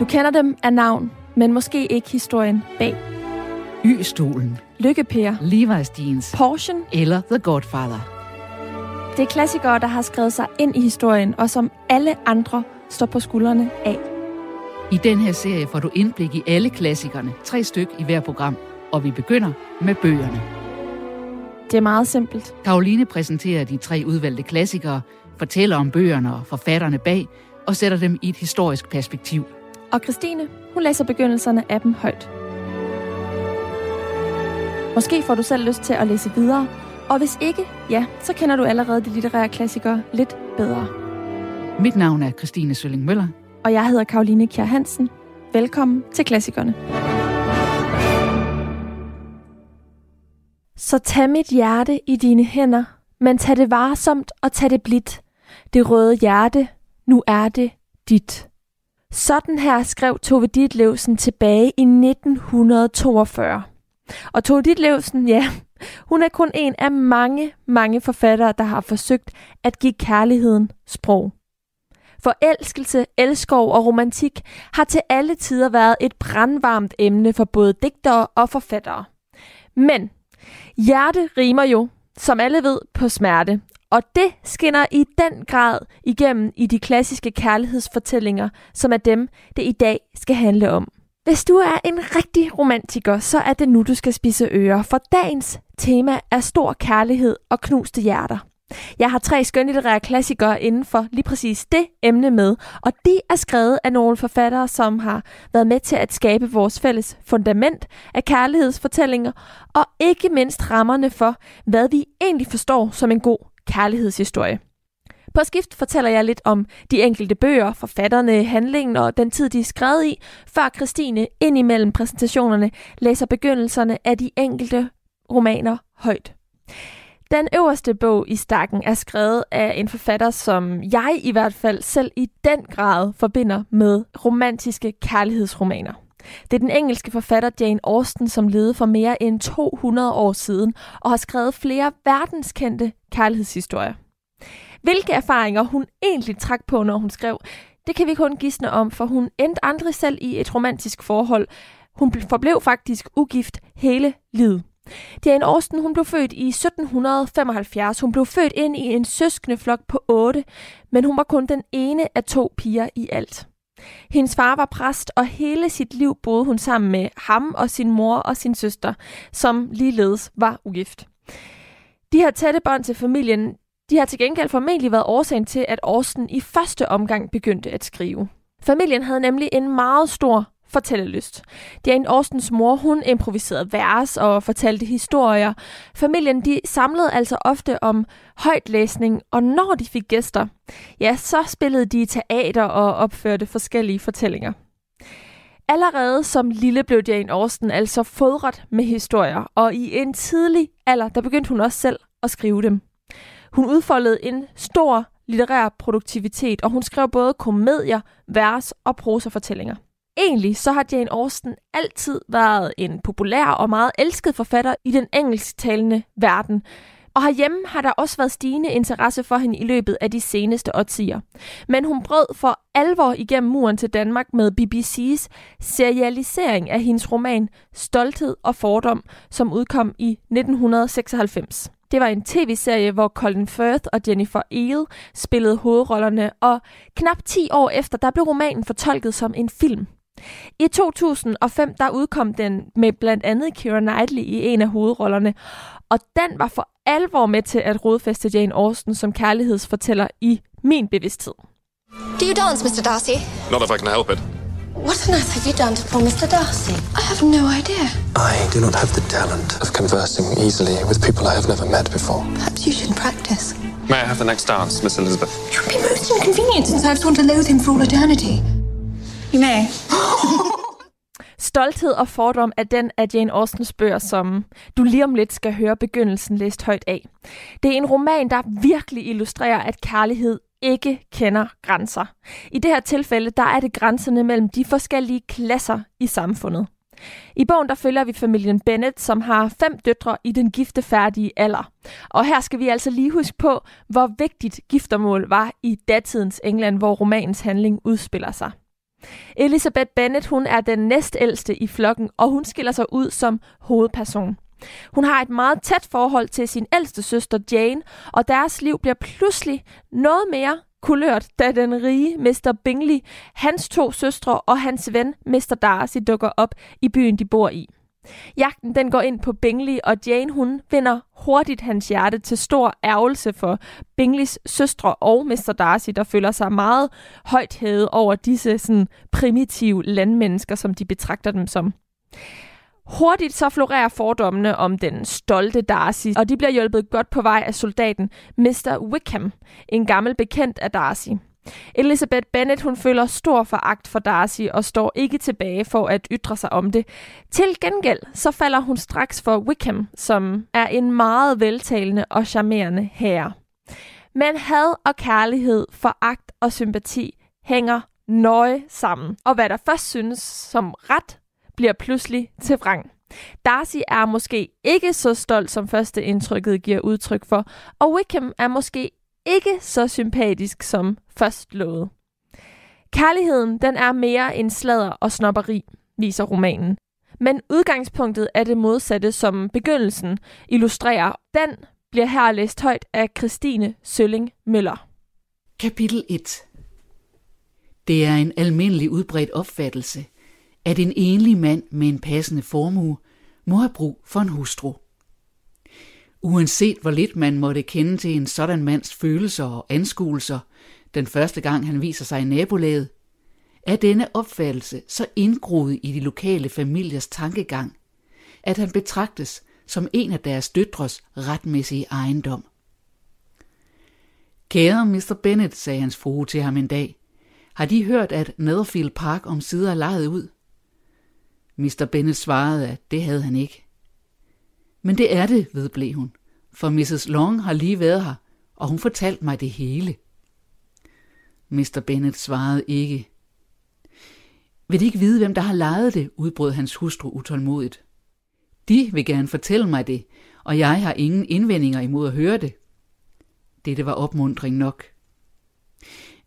Du kender dem af navn, men måske ikke historien bag. Y-stolen, Lykkepære, Levi's jeans Porschen, eller The Godfather. det er klassikere, der har skrevet sig ind i historien, og som alle andre står på skuldrene af. I den her serie får du indblik i alle klassikerne, tre styk i hver program, og vi begynder med bøgerne. Det er meget simpelt. Karoline præsenterer de tre udvalgte klassikere, fortæller om bøgerne og forfatterne bag, og sætter dem i et historisk perspektiv. Og Christine, hun læser begyndelserne af dem højt. Måske får du selv lyst til at læse videre, og hvis ikke, ja, så kender du allerede de litterære klassikere lidt bedre. Mit navn er Christine Sølling Møller. Og jeg hedder Karoline Kjær Hansen. Velkommen til Klassikerne. Så tag mit hjerte i dine hænder, men tag det varsomt og tag det blidt. Det røde hjerte, nu er det dit. Sådan her skrev Tove Ditlevsen tilbage i 1942. Og Tove Ditlevsen, ja, hun er kun en af mange, mange forfattere, der har forsøgt at give kærligheden sprog. Forelskelse, elskov og romantik har til alle tider været et brandvarmt emne for både digtere og forfattere. Men hjerte rimer jo, som alle ved, på smerte. Og det skinner i den grad igennem i de klassiske kærlighedsfortællinger, som er dem, det i dag skal handle om. Hvis du er en rigtig romantiker, så er det nu, du skal spise ører, for dagens tema er stor kærlighed og knuste hjerter. Jeg har tre skønlitterære klassikere inden for lige præcis det emne med, og de er skrevet af nogle forfattere, som har været med til at skabe vores fælles fundament af kærlighedsfortællinger, og ikke mindst rammerne for, hvad vi egentlig forstår som en god kærlighedshistorie. På skift fortæller jeg lidt om de enkelte bøger, forfatterne, handlingen og den tid, de er skrevet i, før Christine indimellem præsentationerne læser begyndelserne af de enkelte romaner højt. Den øverste bog i stakken er skrevet af en forfatter, som jeg i hvert fald selv i den grad forbinder med romantiske kærlighedsromaner. Det er den engelske forfatter Jane Austen, som levede for mere end 200 år siden og har skrevet flere verdenskendte kærlighedshistorier. Hvilke erfaringer hun egentlig trak på, når hun skrev, det kan vi kun gisne om, for hun endte aldrig selv i et romantisk forhold. Hun forblev faktisk ugift hele livet. Jane Austen hun blev født i 1775. Hun blev født ind i en søskende flok på otte, men hun var kun den ene af to piger i alt. Hendes far var præst, og hele sit liv boede hun sammen med ham og sin mor og sin søster, som ligeledes var ugift. De her tætte bånd til familien, de har til gengæld formentlig været årsagen til, at Austen i første omgang begyndte at skrive. Familien havde nemlig en meget stor fortællelyst. Jane Austens mor, hun improviserede vers og fortalte historier. Familien, de samlede altså ofte om højtlæsning, og når de fik gæster, ja, så spillede de teater og opførte forskellige fortællinger. Allerede som lille blev Jane Austen altså fodret med historier, og i en tidlig alder, der begyndte hun også selv at skrive dem. Hun udfoldede en stor litterær produktivitet, og hun skrev både komedier, vers og prosafortællinger. Egentlig så har Jane Austen altid været en populær og meget elsket forfatter i den engelsktalende verden. Og herhjemme har der også været stigende interesse for hende i løbet af de seneste årtier. Men hun brød for alvor igennem muren til Danmark med BBC's serialisering af hendes roman Stolthed og Fordom, som udkom i 1996. Det var en tv-serie, hvor Colin Firth og Jennifer Eel spillede hovedrollerne, og knap 10 år efter, der blev romanen fortolket som en film. I 2005 der udkom den med blandt andet Keira Knightley i en af hovedrollerne, og den var for alvor med til at rodfæste Jane Austen som kærlighedsfortæller i min bevidsthed. Do you dance, Mr. Darcy? Not if I can help it. What on earth have you done to poor Mr. Darcy? I have no idea. I do not have the talent of conversing easily with people I have never met before. Perhaps you should practice. May I have the next dance, Miss Elizabeth? It would be most inconvenient since I've sworn to loathe him for all eternity. Nej. Stolthed og fordom er den af Jane Austens bøger, som du lige om lidt skal høre begyndelsen læst højt af. Det er en roman, der virkelig illustrerer, at kærlighed ikke kender grænser. I det her tilfælde, der er det grænserne mellem de forskellige klasser i samfundet. I bogen der følger vi familien Bennett, som har fem døtre i den giftefærdige alder. Og her skal vi altså lige huske på, hvor vigtigt giftermål var i datidens England, hvor romanens handling udspiller sig. Elizabeth Bennet hun er den næstældste i flokken, og hun skiller sig ud som hovedperson. Hun har et meget tæt forhold til sin ældste søster Jane, og deres liv bliver pludselig noget mere kulørt, da den rige Mr. Bingley, hans to søstre og hans ven Mr. Darcy dukker op i byen, de bor i. Jagten den går ind på Bingley, og Jane hun vinder hurtigt hans hjerte til stor ærgelse for Bingleys søstre og Mr. Darcy, der føler sig meget højt hævet over disse sådan, primitive landmennesker, som de betragter dem som. Hurtigt så florerer fordommene om den stolte Darcy, og de bliver hjulpet godt på vej af soldaten Mr. Wickham, en gammel bekendt af Darcy. Elizabeth Bennet hun føler stor foragt for Darcy og står ikke tilbage for at ytre sig om det. Til gengæld så falder hun straks for Wickham, som er en meget veltalende og charmerende herre. Men had og kærlighed, foragt og sympati hænger nøje sammen, og hvad der først synes som ret, bliver pludselig til vrang. Darcy er måske ikke så stolt, som første indtrykket giver udtryk for, og Wickham er måske ikke så sympatisk som først lovet. Kærligheden den er mere end sladder og snopperi, viser romanen. Men udgangspunktet er det modsatte, som begyndelsen illustrerer. Den bliver her læst højt af Christine Sølling Møller. Kapitel 1 Det er en almindelig udbredt opfattelse, at en enlig mand med en passende formue må have brug for en hustru. Uanset hvor lidt man måtte kende til en sådan mands følelser og anskuelser, den første gang han viser sig i nabolaget, er denne opfattelse så indgroet i de lokale familiers tankegang, at han betragtes som en af deres døtres retmæssige ejendom. Kære Mr. Bennet, sagde hans frue til ham en dag, har de hørt, at Netherfield Park om sider er lejet ud? Mr. Bennet svarede, at det havde han ikke. Men det er det, vedblev hun, for Mrs. Long har lige været her, og hun fortalte mig det hele. Mr. Bennet svarede ikke. Vil de ikke vide, hvem der har lejet det, udbrød hans hustru utålmodigt. De vil gerne fortælle mig det, og jeg har ingen indvendinger imod at høre det. Dette var opmundring nok.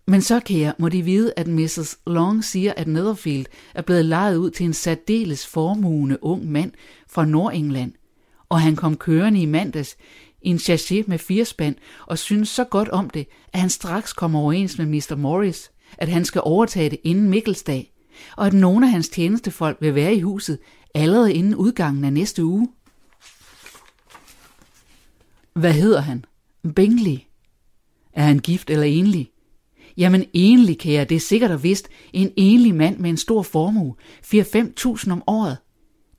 Men så, kære, må de vide, at Mrs. Long siger, at Netherfield er blevet lejet ud til en særdeles formugende ung mand fra Nordengland, og han kom kørende i mandags i en chassis med fire spand og synes så godt om det, at han straks kommer overens med Mr. Morris, at han skal overtage det inden Mikkelsdag, og at nogle af hans tjenestefolk vil være i huset allerede inden udgangen af næste uge. Hvad hedder han? Bingley. Er han gift eller enlig? Jamen enlig, kære, det er sikkert og vist en enlig mand med en stor formue, 4-5.000 om året.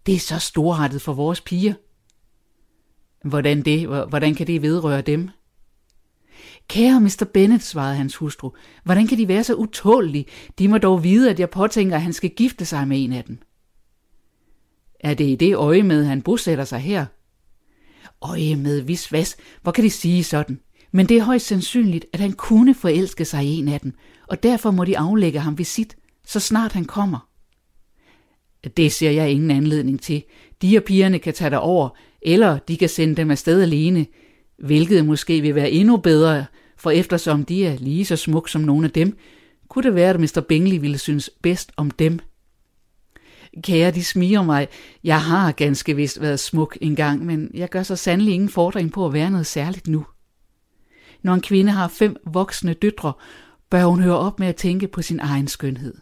Det er så storrettet for vores piger. Hvordan det? Hvordan kan det vedrøre dem? Kære Mr. Bennet, svarede hans hustru, hvordan kan de være så utålige? De må dog vide, at jeg påtænker, at han skal gifte sig med en af dem. Er det i det øje med, at han bosætter sig her? Øje med, vis hvad? Hvor kan de sige sådan? Men det er højst sandsynligt, at han kunne forelske sig i en af dem, og derfor må de aflægge ham visit, så snart han kommer. Det ser jeg ingen anledning til. De og pigerne kan tage over, eller de kan sende dem afsted alene, hvilket måske vil være endnu bedre, for eftersom de er lige så smuk som nogle af dem, kunne det være, at Mr. Bingley ville synes bedst om dem. Kære, de smiger mig. Jeg har ganske vist været smuk engang, men jeg gør så sandelig ingen fordring på at være noget særligt nu. Når en kvinde har fem voksne døtre, bør hun høre op med at tænke på sin egen skønhed.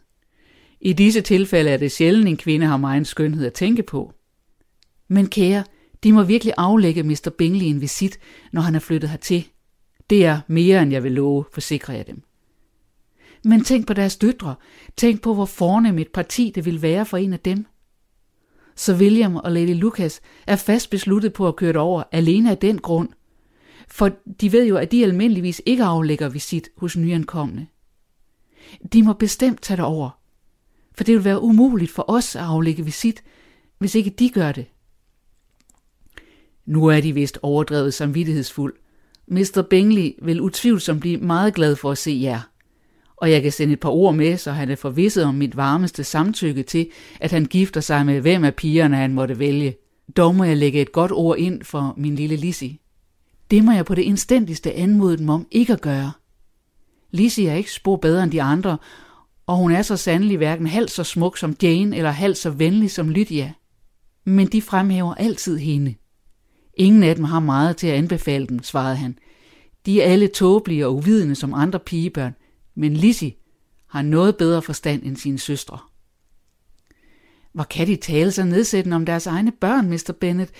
I disse tilfælde er det sjældent, en kvinde har meget skønhed at tænke på. Men kære, de må virkelig aflægge Mr. Bingley en visit, når han er flyttet hertil. Det er mere, end jeg vil love, forsikrer jeg dem. Men tænk på deres døtre. Tænk på, hvor fornem et parti det vil være for en af dem. Så William og Lady Lucas er fast besluttet på at køre over alene af den grund. For de ved jo, at de almindeligvis ikke aflægger visit hos nyankomne. De må bestemt tage det over. For det vil være umuligt for os at aflægge visit, hvis ikke de gør det. Nu er de vist overdrevet samvittighedsfuld. Mr. Bingley vil utvivlsomt blive meget glad for at se jer. Og jeg kan sende et par ord med, så han er forvisset om mit varmeste samtykke til, at han gifter sig med hvem af pigerne han måtte vælge. Dog må jeg lægge et godt ord ind for min lille Lizzie. Det må jeg på det indstændigste anmode dem om ikke at gøre. Lizzie er ikke spor bedre end de andre, og hun er så sandelig hverken halvt så smuk som Jane eller halvt så venlig som Lydia. Men de fremhæver altid hende. Ingen af dem har meget til at anbefale dem, svarede han. De er alle tåbelige og uvidende som andre pigebørn, men Lizzie har noget bedre forstand end sine søstre. Hvor kan de tale så nedsættende om deres egne børn, Mr. Bennet?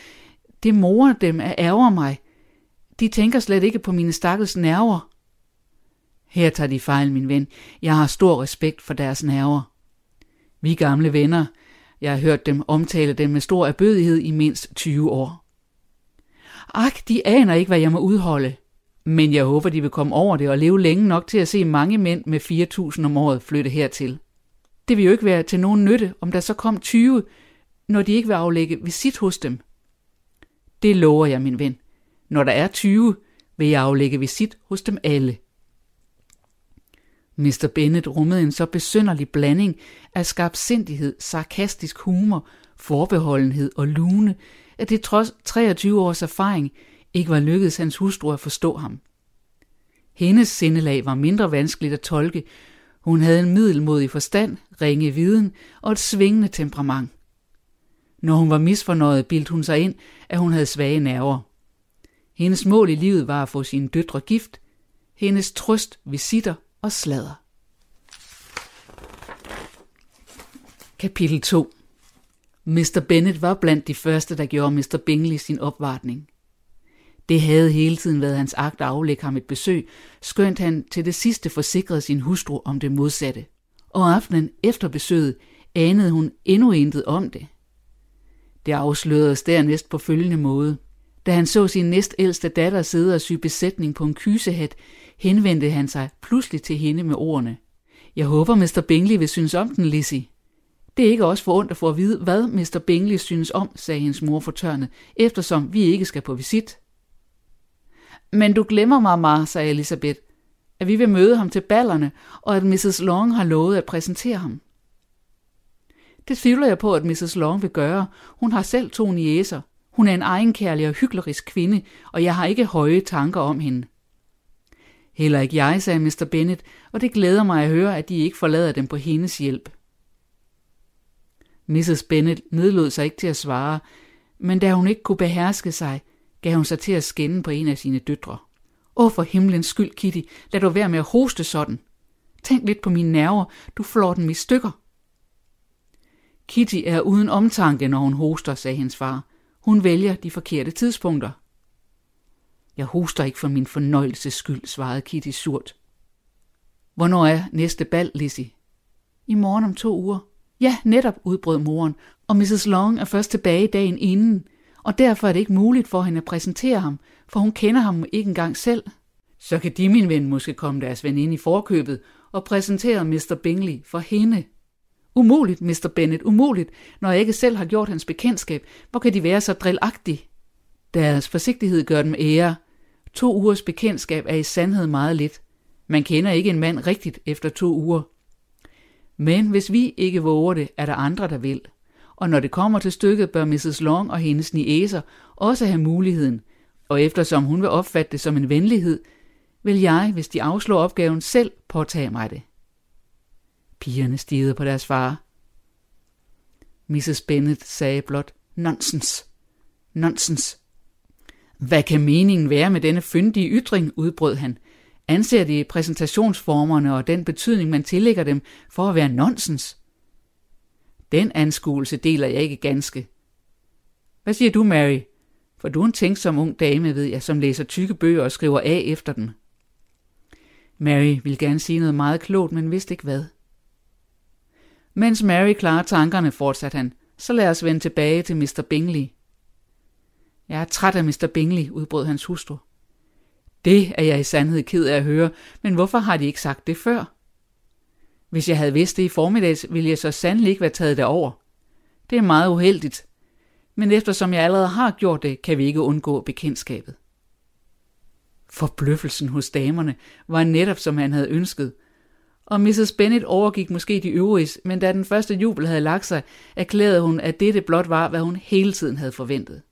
Det morer dem at ærger mig. De tænker slet ikke på mine stakkels nerver. Her tager de fejl, min ven. Jeg har stor respekt for deres nerver. Vi gamle venner. Jeg har hørt dem omtale dem med stor erbødighed i mindst 20 år. Ak, de aner ikke, hvad jeg må udholde. Men jeg håber, de vil komme over det og leve længe nok til at se mange mænd med 4.000 om året flytte hertil. Det vil jo ikke være til nogen nytte, om der så kom 20, når de ikke vil aflægge visit hos dem. Det lover jeg, min ven. Når der er 20, vil jeg aflægge visit hos dem alle. Mr. Bennet rummede en så besynderlig blanding af skarpsindighed, sarkastisk humor, forbeholdenhed og lune, at det trods 23 års erfaring ikke var lykkedes hans hustru at forstå ham. Hendes sindelag var mindre vanskeligt at tolke. Hun havde en middelmodig forstand, ringe viden og et svingende temperament. Når hun var misfornøjet, bildte hun sig ind, at hun havde svage nerver. Hendes mål i livet var at få sine døtre gift, hendes trøst, visitter og slader. Kapitel 2 Mr. Bennett var blandt de første, der gjorde Mr. Bingley sin opvartning. Det havde hele tiden været hans agt at aflægge ham et besøg, skønt han til det sidste forsikrede sin hustru om det modsatte. Og aftenen efter besøget anede hun endnu intet om det. Det afsløredes dernæst på følgende måde. Da han så sin næstældste datter sidde og sy besætning på en kysehat, henvendte han sig pludselig til hende med ordene. Jeg håber, Mr. Bingley vil synes om den, Lizzie. Det er ikke også for ondt at få at vide, hvad Mr. Bingley synes om, sagde hendes mor fortørnet, eftersom vi ikke skal på visit. Men du glemmer, mamma, sagde Elisabeth, at vi vil møde ham til ballerne, og at Mrs. Long har lovet at præsentere ham. Det tvivler jeg på, at Mrs. Long vil gøre. Hun har selv to niæser. Hun er en egenkærlig og hyklerisk kvinde, og jeg har ikke høje tanker om hende. Heller ikke jeg, sagde Mr. Bennet, og det glæder mig at høre, at de ikke forlader dem på hendes hjælp. Mrs. Bennet nedlod sig ikke til at svare, men da hun ikke kunne beherske sig, gav hun sig til at skænde på en af sine døtre. Åh, for himlens skyld, Kitty, lad du være med at hoste sådan. Tænk lidt på mine nerver, du flår dem i stykker. Kitty er uden omtanke, når hun hoster, sagde hendes far. Hun vælger de forkerte tidspunkter. Jeg hoster ikke for min fornøjelses skyld, svarede Kitty surt. Hvornår er næste bal, Lizzie? I morgen om to uger. Ja, netop, udbrød moren, og Mrs. Long er først tilbage dagen inden, og derfor er det ikke muligt for hende at præsentere ham, for hun kender ham ikke engang selv. Så kan de, min ven, måske komme deres veninde i forkøbet og præsentere Mr. Bingley for hende. Umuligt, Mr. Bennet, umuligt, når jeg ikke selv har gjort hans bekendtskab. Hvor kan de være så drillagtige? Deres forsigtighed gør dem ære. To ugers bekendtskab er i sandhed meget lidt. Man kender ikke en mand rigtigt efter to uger. Men hvis vi ikke våger det, er der andre, der vil. Og når det kommer til stykket, bør Mrs. Long og hendes niæser også have muligheden. Og eftersom hun vil opfatte det som en venlighed, vil jeg, hvis de afslår opgaven, selv påtage mig det. Pigerne stirrede på deres far. Mrs. Bennet sagde blot, nonsens, nonsens. Hvad kan meningen være med denne fyndige ytring, udbrød han. Anser de præsentationsformerne og den betydning, man tillægger dem, for at være nonsens? Den anskuelse deler jeg ikke ganske. Hvad siger du, Mary? For du er en tænksom ung dame, ved jeg, som læser tykke bøger og skriver af efter dem. Mary ville gerne sige noget meget klogt, men vidste ikke hvad. Mens Mary klarer tankerne, fortsatte han, så lad os vende tilbage til Mr. Bingley. Jeg er træt af Mr. Bingley, udbrød hans hustru. Det er jeg i sandhed ked af at høre, men hvorfor har de ikke sagt det før? Hvis jeg havde vidst det i formiddags, ville jeg så sandelig ikke være taget derover. Det er meget uheldigt. Men eftersom jeg allerede har gjort det, kan vi ikke undgå bekendtskabet. Forbløffelsen hos damerne var netop som han havde ønsket, og Mrs. Bennet overgik måske de øvrige, men da den første jubel havde lagt sig, erklærede hun, at dette blot var, hvad hun hele tiden havde forventet.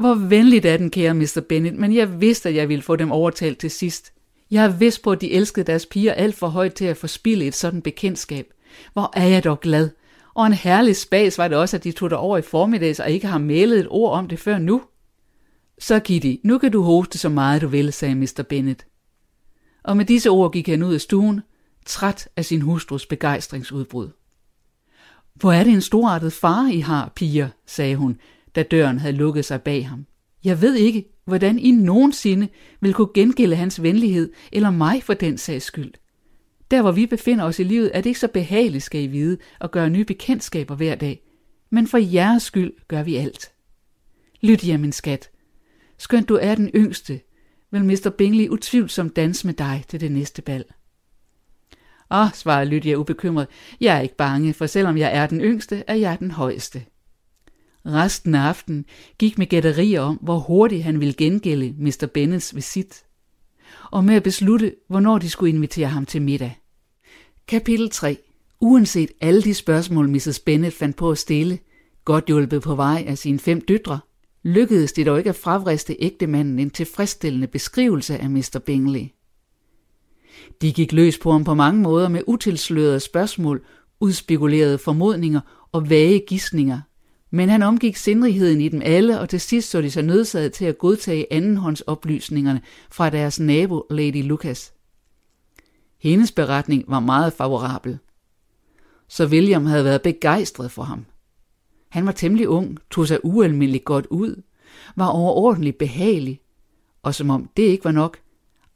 Hvor venligt er den, kære Mr. Bennett, men jeg vidste, at jeg ville få dem overtalt til sidst. Jeg er vidst på, at de elskede deres piger alt for højt til at forspille et sådan bekendtskab. Hvor er jeg dog glad. Og en herlig spas var det også, at de tog over i formiddags og ikke har malet et ord om det før nu. Så Kitty, nu kan du hoste så meget du vil, sagde Mr. Bennet. Og med disse ord gik han ud af stuen, træt af sin hustrus begejstringsudbrud. Hvor er det en storartet far, I har, piger, sagde hun, da døren havde lukket sig bag ham. Jeg ved ikke, hvordan I nogensinde vil kunne gengælde hans venlighed, eller mig for den sags skyld. Der hvor vi befinder os i livet, er det ikke så behageligt, skal I vide, at gøre nye bekendtskaber hver dag. Men for jeres skyld gør vi alt. Lyt jer, min skat. Skønt du er den yngste, vil Mr. Bingley utvivlsomt danse med dig til det næste bal. Ah, Åh, svarede Lydia ubekymret, jeg er ikke bange, for selvom jeg er den yngste, er jeg den højeste. Resten af aftenen gik med gætterier om, hvor hurtigt han ville gengælde Mr. Bennets visit, og med at beslutte, hvornår de skulle invitere ham til middag. Kapitel 3 Uanset alle de spørgsmål, Mrs. Bennet fandt på at stille, godt hjulpet på vej af sine fem døtre, lykkedes det dog ikke at fravriste ægtemanden en tilfredsstillende beskrivelse af Mr. Bingley. De gik løs på ham på mange måder med utilslørede spørgsmål, udspekulerede formodninger og vage gissninger, men han omgik sindrigheden i dem alle, og til sidst så de sig nødsaget til at godtage andenhåndsoplysningerne fra deres nabo, Lady Lucas. Hendes beretning var meget favorabel. Så William havde været begejstret for ham. Han var temmelig ung, tog sig ualmindeligt godt ud, var overordentligt behagelig, og som om det ikke var nok,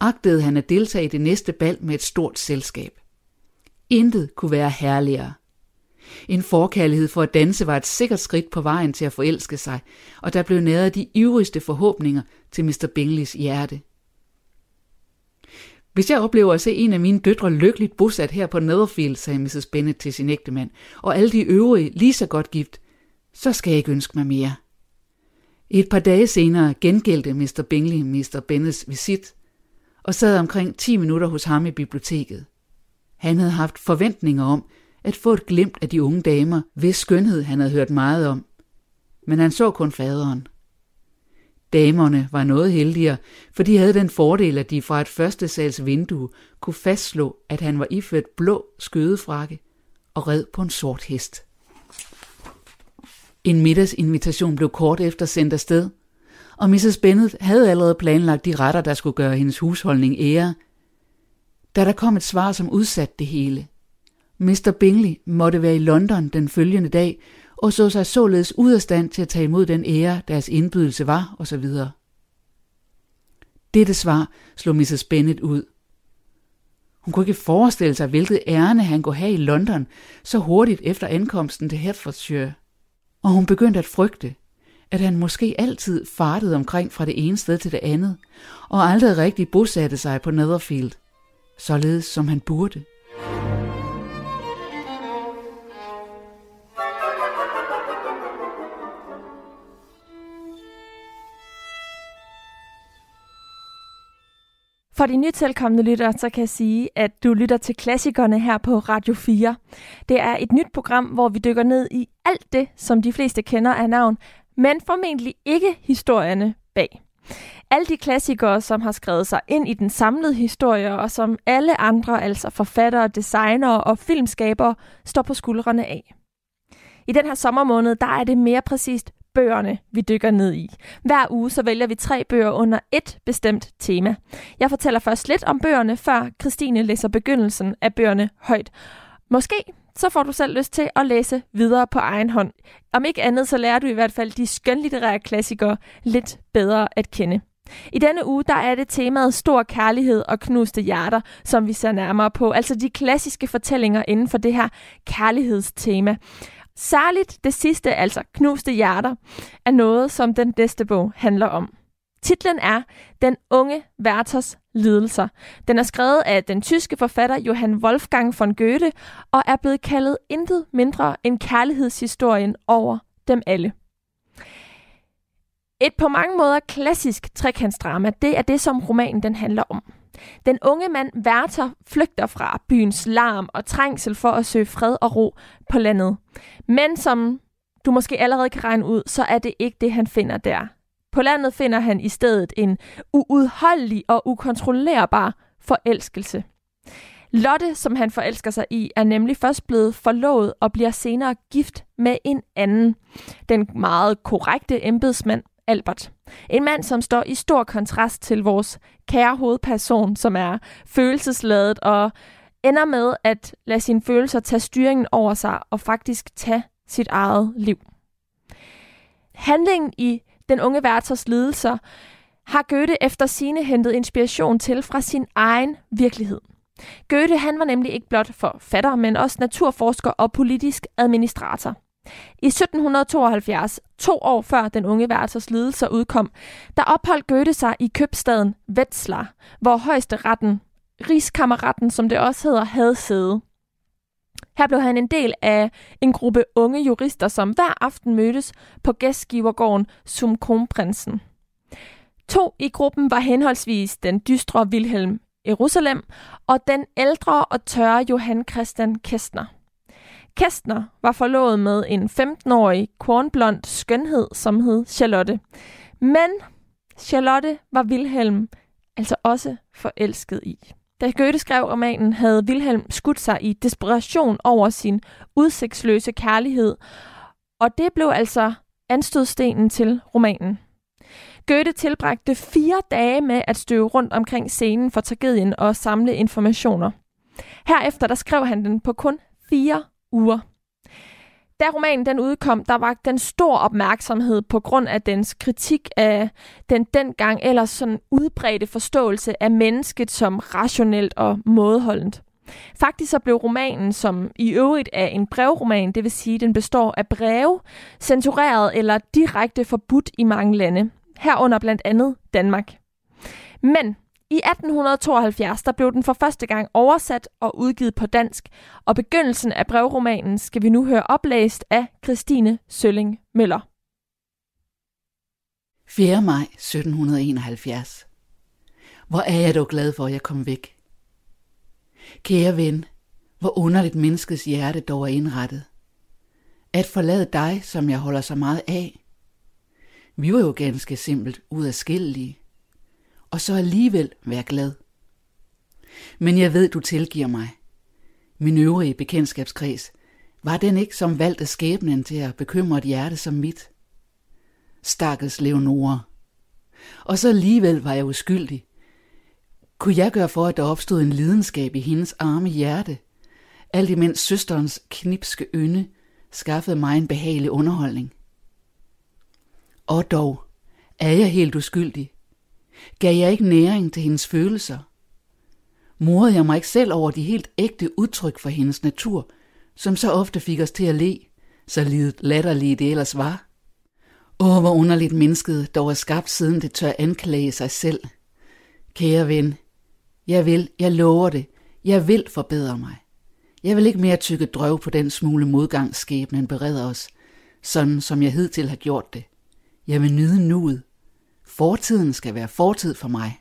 agtede han at deltage i det næste bal med et stort selskab. Intet kunne være herligere. En forkærlighed for at danse var et sikkert skridt på vejen til at forelske sig, og der blev næret de ivrigste forhåbninger til Mr. Bingleys hjerte. Hvis jeg oplever at se en af mine døtre lykkeligt bosat her på Netherfield, sagde Mrs. Bennet til sin ægtemand, og alle de øvrige lige så godt gift, så skal jeg ikke ønske mig mere. Et par dage senere gengældte Mr. Bingley Mr. Bennets visit, og sad omkring 10 minutter hos ham i biblioteket. Han havde haft forventninger om at få et glimt af de unge damer, hvis skønhed han havde hørt meget om. Men han så kun faderen. Damerne var noget heldigere, for de havde den fordel, at de fra et første sals vindue kunne fastslå, at han var iført blå skødefrakke og red på en sort hest. En middagsinvitation blev kort efter sendt afsted, og Mrs. Bennet havde allerede planlagt de retter, der skulle gøre hendes husholdning ære, da der kom et svar, som udsatte det hele. Mr. Bingley måtte være i London den følgende dag, og så sig således ud af stand til at tage imod den ære, deres indbydelse var, osv. Dette svar slog Mrs. Bennet ud. Hun kunne ikke forestille sig, hvilket ærne han kunne have i London så hurtigt efter ankomsten til Hertfordshire. Og hun begyndte at frygte, at han måske altid fartede omkring fra det ene sted til det andet, og aldrig rigtig bosatte sig på Netherfield, således som han burde. For de nytilkommende lyttere, så kan jeg sige, at du lytter til klassikerne her på Radio 4. Det er et nyt program, hvor vi dykker ned i alt det, som de fleste kender af navn, men formentlig ikke historierne bag. Alle de klassikere, som har skrevet sig ind i den samlede historie, og som alle andre, altså forfattere, designere og filmskabere, står på skuldrene af. I den her sommermåned, der er det mere præcist bøgerne, vi dykker ned i. Hver uge så vælger vi tre bøger under et bestemt tema. Jeg fortæller først lidt om bøgerne, før Christine læser begyndelsen af bøgerne højt. Måske så får du selv lyst til at læse videre på egen hånd. Om ikke andet, så lærer du i hvert fald de skønlitterære klassikere lidt bedre at kende. I denne uge, der er det temaet stor kærlighed og knuste hjerter, som vi ser nærmere på. Altså de klassiske fortællinger inden for det her kærlighedstema. Særligt det sidste, altså knuste hjerter, er noget, som den næste bog handler om. Titlen er Den unge Werthers lidelser. Den er skrevet af den tyske forfatter Johann Wolfgang von Goethe og er blevet kaldet intet mindre end kærlighedshistorien over dem alle. Et på mange måder klassisk trekantsdrama, det er det, som romanen den handler om. Den unge mand Werther flygter fra byens larm og trængsel for at søge fred og ro på landet. Men som du måske allerede kan regne ud, så er det ikke det, han finder der. På landet finder han i stedet en uudholdelig og ukontrollerbar forelskelse. Lotte, som han forelsker sig i, er nemlig først blevet forlovet og bliver senere gift med en anden. Den meget korrekte embedsmand Albert. En mand, som står i stor kontrast til vores kære hovedperson, som er følelsesladet og ender med at lade sine følelser tage styringen over sig og faktisk tage sit eget liv. Handlingen i den unge værters lidelser har Goethe efter sine hentet inspiration til fra sin egen virkelighed. Goethe han var nemlig ikke blot forfatter, men også naturforsker og politisk administrator. I 1772, to år før den unge værters lidelser udkom, der opholdt Goethe sig i købstaden Wetzlar, hvor højeste retten, som det også hedder, havde sæde. Her blev han en del af en gruppe unge jurister, som hver aften mødtes på gæstgivergården som kronprinsen. To i gruppen var henholdsvis den dystre Wilhelm Jerusalem og den ældre og tørre Johan Christian Kestner. Kestner var forlovet med en 15-årig kornblond skønhed, som hed Charlotte. Men Charlotte var Wilhelm altså også forelsket i. Da Goethe skrev romanen, havde Wilhelm skudt sig i desperation over sin udsigtsløse kærlighed, og det blev altså anstødstenen til romanen. Goethe tilbragte fire dage med at støve rundt omkring scenen for tragedien og samle informationer. Herefter der skrev han den på kun fire uger. Da romanen den udkom, der var den stor opmærksomhed på grund af dens kritik af den dengang ellers sådan udbredte forståelse af mennesket som rationelt og mådeholdent. Faktisk så blev romanen, som i øvrigt er en brevroman, det vil sige, den består af breve, censureret eller direkte forbudt i mange lande, herunder blandt andet Danmark. Men i 1872 der blev den for første gang oversat og udgivet på dansk, og begyndelsen af brevromanen skal vi nu høre oplæst af Christine Sølling Møller. 4. maj 1771. Hvor er jeg dog glad for, at jeg kom væk. Kære ven, hvor underligt menneskets hjerte dog er indrettet. At forlade dig, som jeg holder så meget af. Vi var jo ganske simpelt ud af og så alligevel være glad. Men jeg ved, du tilgiver mig. Min øvrige bekendtskabskreds, var den ikke som valgt af skæbnen til at bekymre et hjerte som mit? Stakkels Leonora. Og så alligevel var jeg uskyldig. Kunne jeg gøre for, at der opstod en lidenskab i hendes arme hjerte, alt imens søsterens knipske ynde skaffede mig en behagelig underholdning? Og dog, er jeg helt uskyldig, Gav jeg ikke næring til hendes følelser? Morede jeg mig ikke selv over de helt ægte udtryk for hendes natur, som så ofte fik os til at le, så lidet latterlige det ellers var? Åh, hvor underligt mennesket dog er skabt, siden det tør anklage sig selv. Kære ven, jeg vil, jeg lover det, jeg vil forbedre mig. Jeg vil ikke mere tykke drøv på den smule modgang skæbnen bereder os, sådan som jeg hidtil har gjort det. Jeg vil nyde nuet, Fortiden skal være fortid for mig.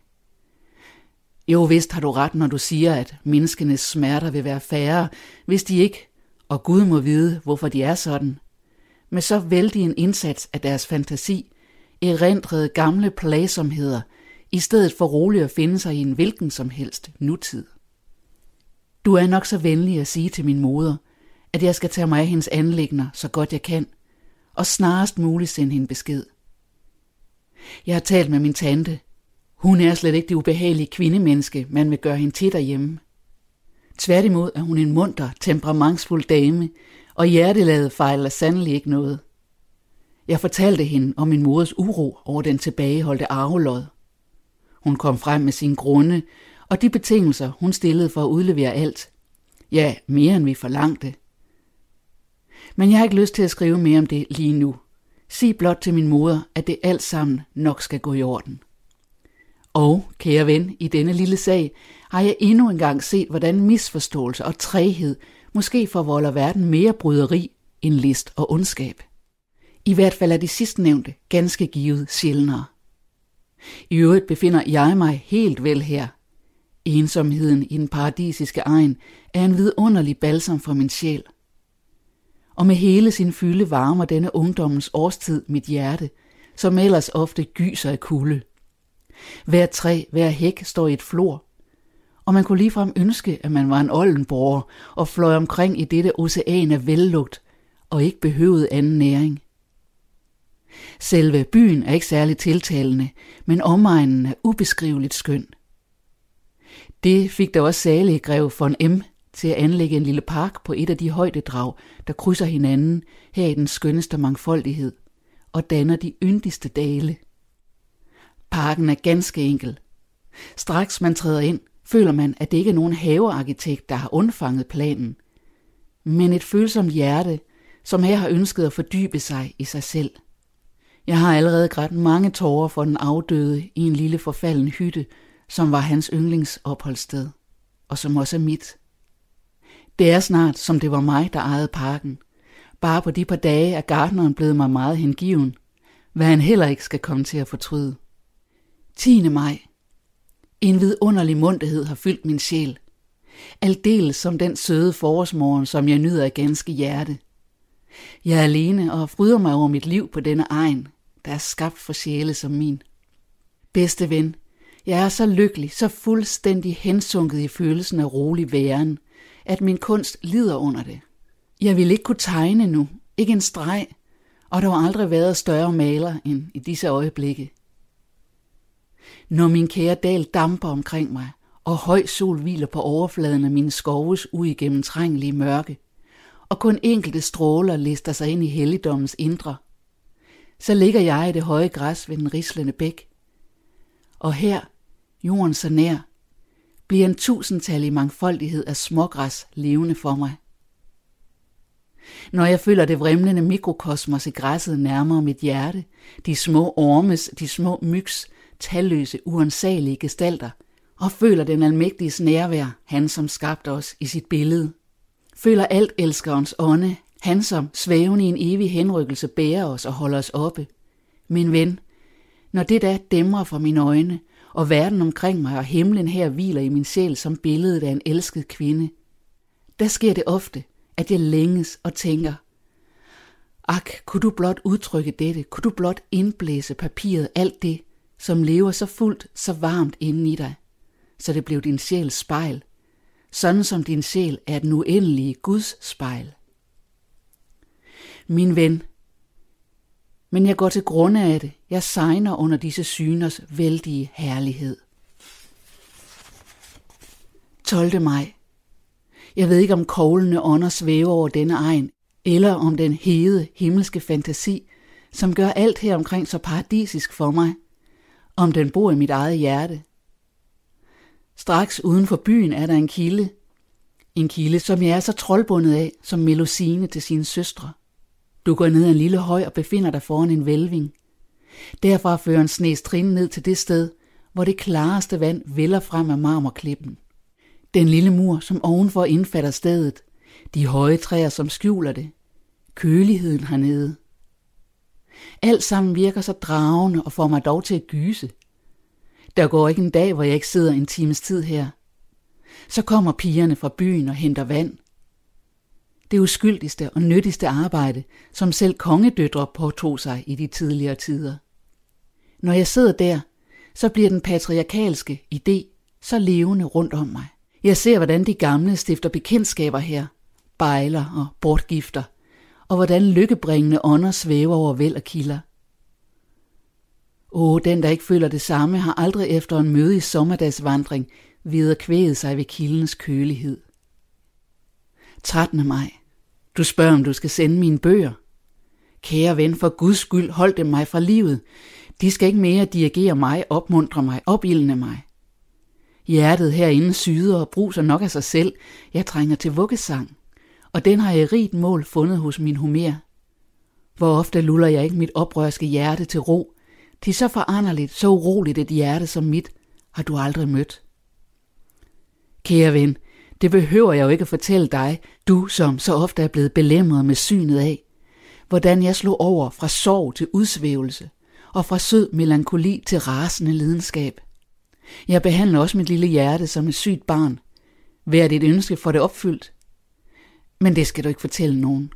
Jo, vist har du ret, når du siger, at menneskenes smerter vil være færre, hvis de ikke, og Gud må vide, hvorfor de er sådan, med så vældig en indsats af deres fantasi, erindrede gamle plagsomheder, i stedet for roligt at finde sig i en hvilken som helst nutid. Du er nok så venlig at sige til min moder, at jeg skal tage mig af hendes anlægner så godt jeg kan, og snarest muligt sende hende besked. Jeg har talt med min tante. Hun er slet ikke det ubehagelige kvindemenneske, man vil gøre hende til derhjemme. Tværtimod er hun en munter, temperamentsfuld dame, og hjerteladet fejler sandelig ikke noget. Jeg fortalte hende om min moders uro over den tilbageholdte arvelod. Hun kom frem med sin grunde, og de betingelser, hun stillede for at udlevere alt. Ja, mere end vi forlangte. Men jeg har ikke lyst til at skrive mere om det lige nu. Sig blot til min moder, at det alt sammen nok skal gå i orden. Og, kære ven, i denne lille sag har jeg endnu engang set, hvordan misforståelse og træhed måske forvolder verden mere bryderi end list og ondskab. I hvert fald er de sidstnævnte ganske givet sjældnere. I øvrigt befinder jeg mig helt vel her. Ensomheden i den paradisiske egen er en vidunderlig balsam for min sjæl og med hele sin fylde varmer denne ungdommens årstid mit hjerte, som ellers ofte gyser af kulde. Hver træ, hver hæk står i et flor, og man kunne ligefrem ønske, at man var en oldenborger og fløj omkring i dette ocean af vellugt og ikke behøvede anden næring. Selve byen er ikke særlig tiltalende, men omegnen er ubeskriveligt skøn. Det fik da også salige grev von M til at anlægge en lille park på et af de højdedrag, der krydser hinanden her i den skønneste mangfoldighed og danner de yndigste dale. Parken er ganske enkel. Straks man træder ind, føler man, at det ikke er nogen havearkitekt, der har undfanget planen, men et følsomt hjerte, som her har ønsket at fordybe sig i sig selv. Jeg har allerede grædt mange tårer for den afdøde i en lille forfalden hytte, som var hans yndlingsopholdssted, og som også er mit. Det er snart, som det var mig, der ejede parken. Bare på de par dage er gardneren blevet mig meget hengiven, hvad han heller ikke skal komme til at fortryde. 10. maj. En vidunderlig munterhed har fyldt min sjæl. Aldeles som den søde forårsmorgen, som jeg nyder af ganske hjerte. Jeg er alene og fryder mig over mit liv på denne egen, der er skabt for sjæle som min. Bedste ven, jeg er så lykkelig, så fuldstændig hensunket i følelsen af rolig væren, at min kunst lider under det. Jeg vil ikke kunne tegne nu, ikke en streg, og der har aldrig været større maler end i disse øjeblikke. Når min kære dal damper omkring mig, og høj sol hviler på overfladen af mine skoves uigennemtrængelige mørke, og kun enkelte stråler lister sig ind i helligdommens indre, så ligger jeg i det høje græs ved den rislende bæk. Og her, jorden så nær, bliver en tusindtallig mangfoldighed af smågræs levende for mig. Når jeg føler det vrimlende mikrokosmos i græsset nærmere mit hjerte, de små ormes, de små mygs, talløse, uansagelige gestalter, og føler den almægtiges nærvær, han som skabte os i sit billede. Føler alt elskerens ånde, han som svævende i en evig henrykkelse bærer os og holder os oppe. Min ven, når det der dæmrer fra mine øjne, og verden omkring mig og himlen her hviler i min sjæl som billedet af en elsket kvinde, der sker det ofte, at jeg længes og tænker, Ak, kunne du blot udtrykke dette, kunne du blot indblæse papiret alt det, som lever så fuldt, så varmt inden i dig, så det blev din sjæls spejl, sådan som din sjæl er den uendelige Guds spejl. Min ven, men jeg går til grunde af det. Jeg sejner under disse syners vældige herlighed. 12. maj. Jeg ved ikke, om koglende ånder svæver over denne egen, eller om den hede himmelske fantasi, som gør alt her omkring så paradisisk for mig, om den bor i mit eget hjerte. Straks uden for byen er der en kilde. En kilde, som jeg er så troldbundet af, som Melusine til sine søstre. Du går ned ad en lille høj og befinder dig foran en vælving. Derfra fører en snes trin ned til det sted, hvor det klareste vand vælger frem af marmorklippen. Den lille mur, som ovenfor indfatter stedet. De høje træer, som skjuler det. Køligheden hernede. Alt sammen virker så dragende og får mig dog til at gyse. Der går ikke en dag, hvor jeg ikke sidder en times tid her. Så kommer pigerne fra byen og henter vand. Det uskyldigste og nyttigste arbejde, som selv kongedøtre påtog sig i de tidligere tider. Når jeg sidder der, så bliver den patriarkalske idé så levende rundt om mig. Jeg ser, hvordan de gamle stifter bekendtskaber her, bejler og bortgifter, og hvordan lykkebringende ånder svæver over væld og kilder. Åh, den der ikke føler det samme, har aldrig efter en møde i sommerdagsvandring videre kvæget sig ved kildens kølighed. 13. maj. Du spørger, om du skal sende mine bøger. Kære ven, for Guds skyld, hold dem mig fra livet. De skal ikke mere dirigere mig, opmuntre mig, opildne mig. Hjertet herinde syder og bruser nok af sig selv. Jeg trænger til vuggesang. Og den har jeg i rigt mål fundet hos min Homer. Hvor ofte luller jeg ikke mit oprørske hjerte til ro. Til så foranderligt, så uroligt et hjerte som mit, har du aldrig mødt. Kære ven, det behøver jeg jo ikke at fortælle dig, du som så ofte er blevet belemret med synet af, hvordan jeg slog over fra sorg til udsvævelse, og fra sød melankoli til rasende lidenskab. Jeg behandler også mit lille hjerte som et sygt barn. Hver dit ønske for det opfyldt. Men det skal du ikke fortælle nogen.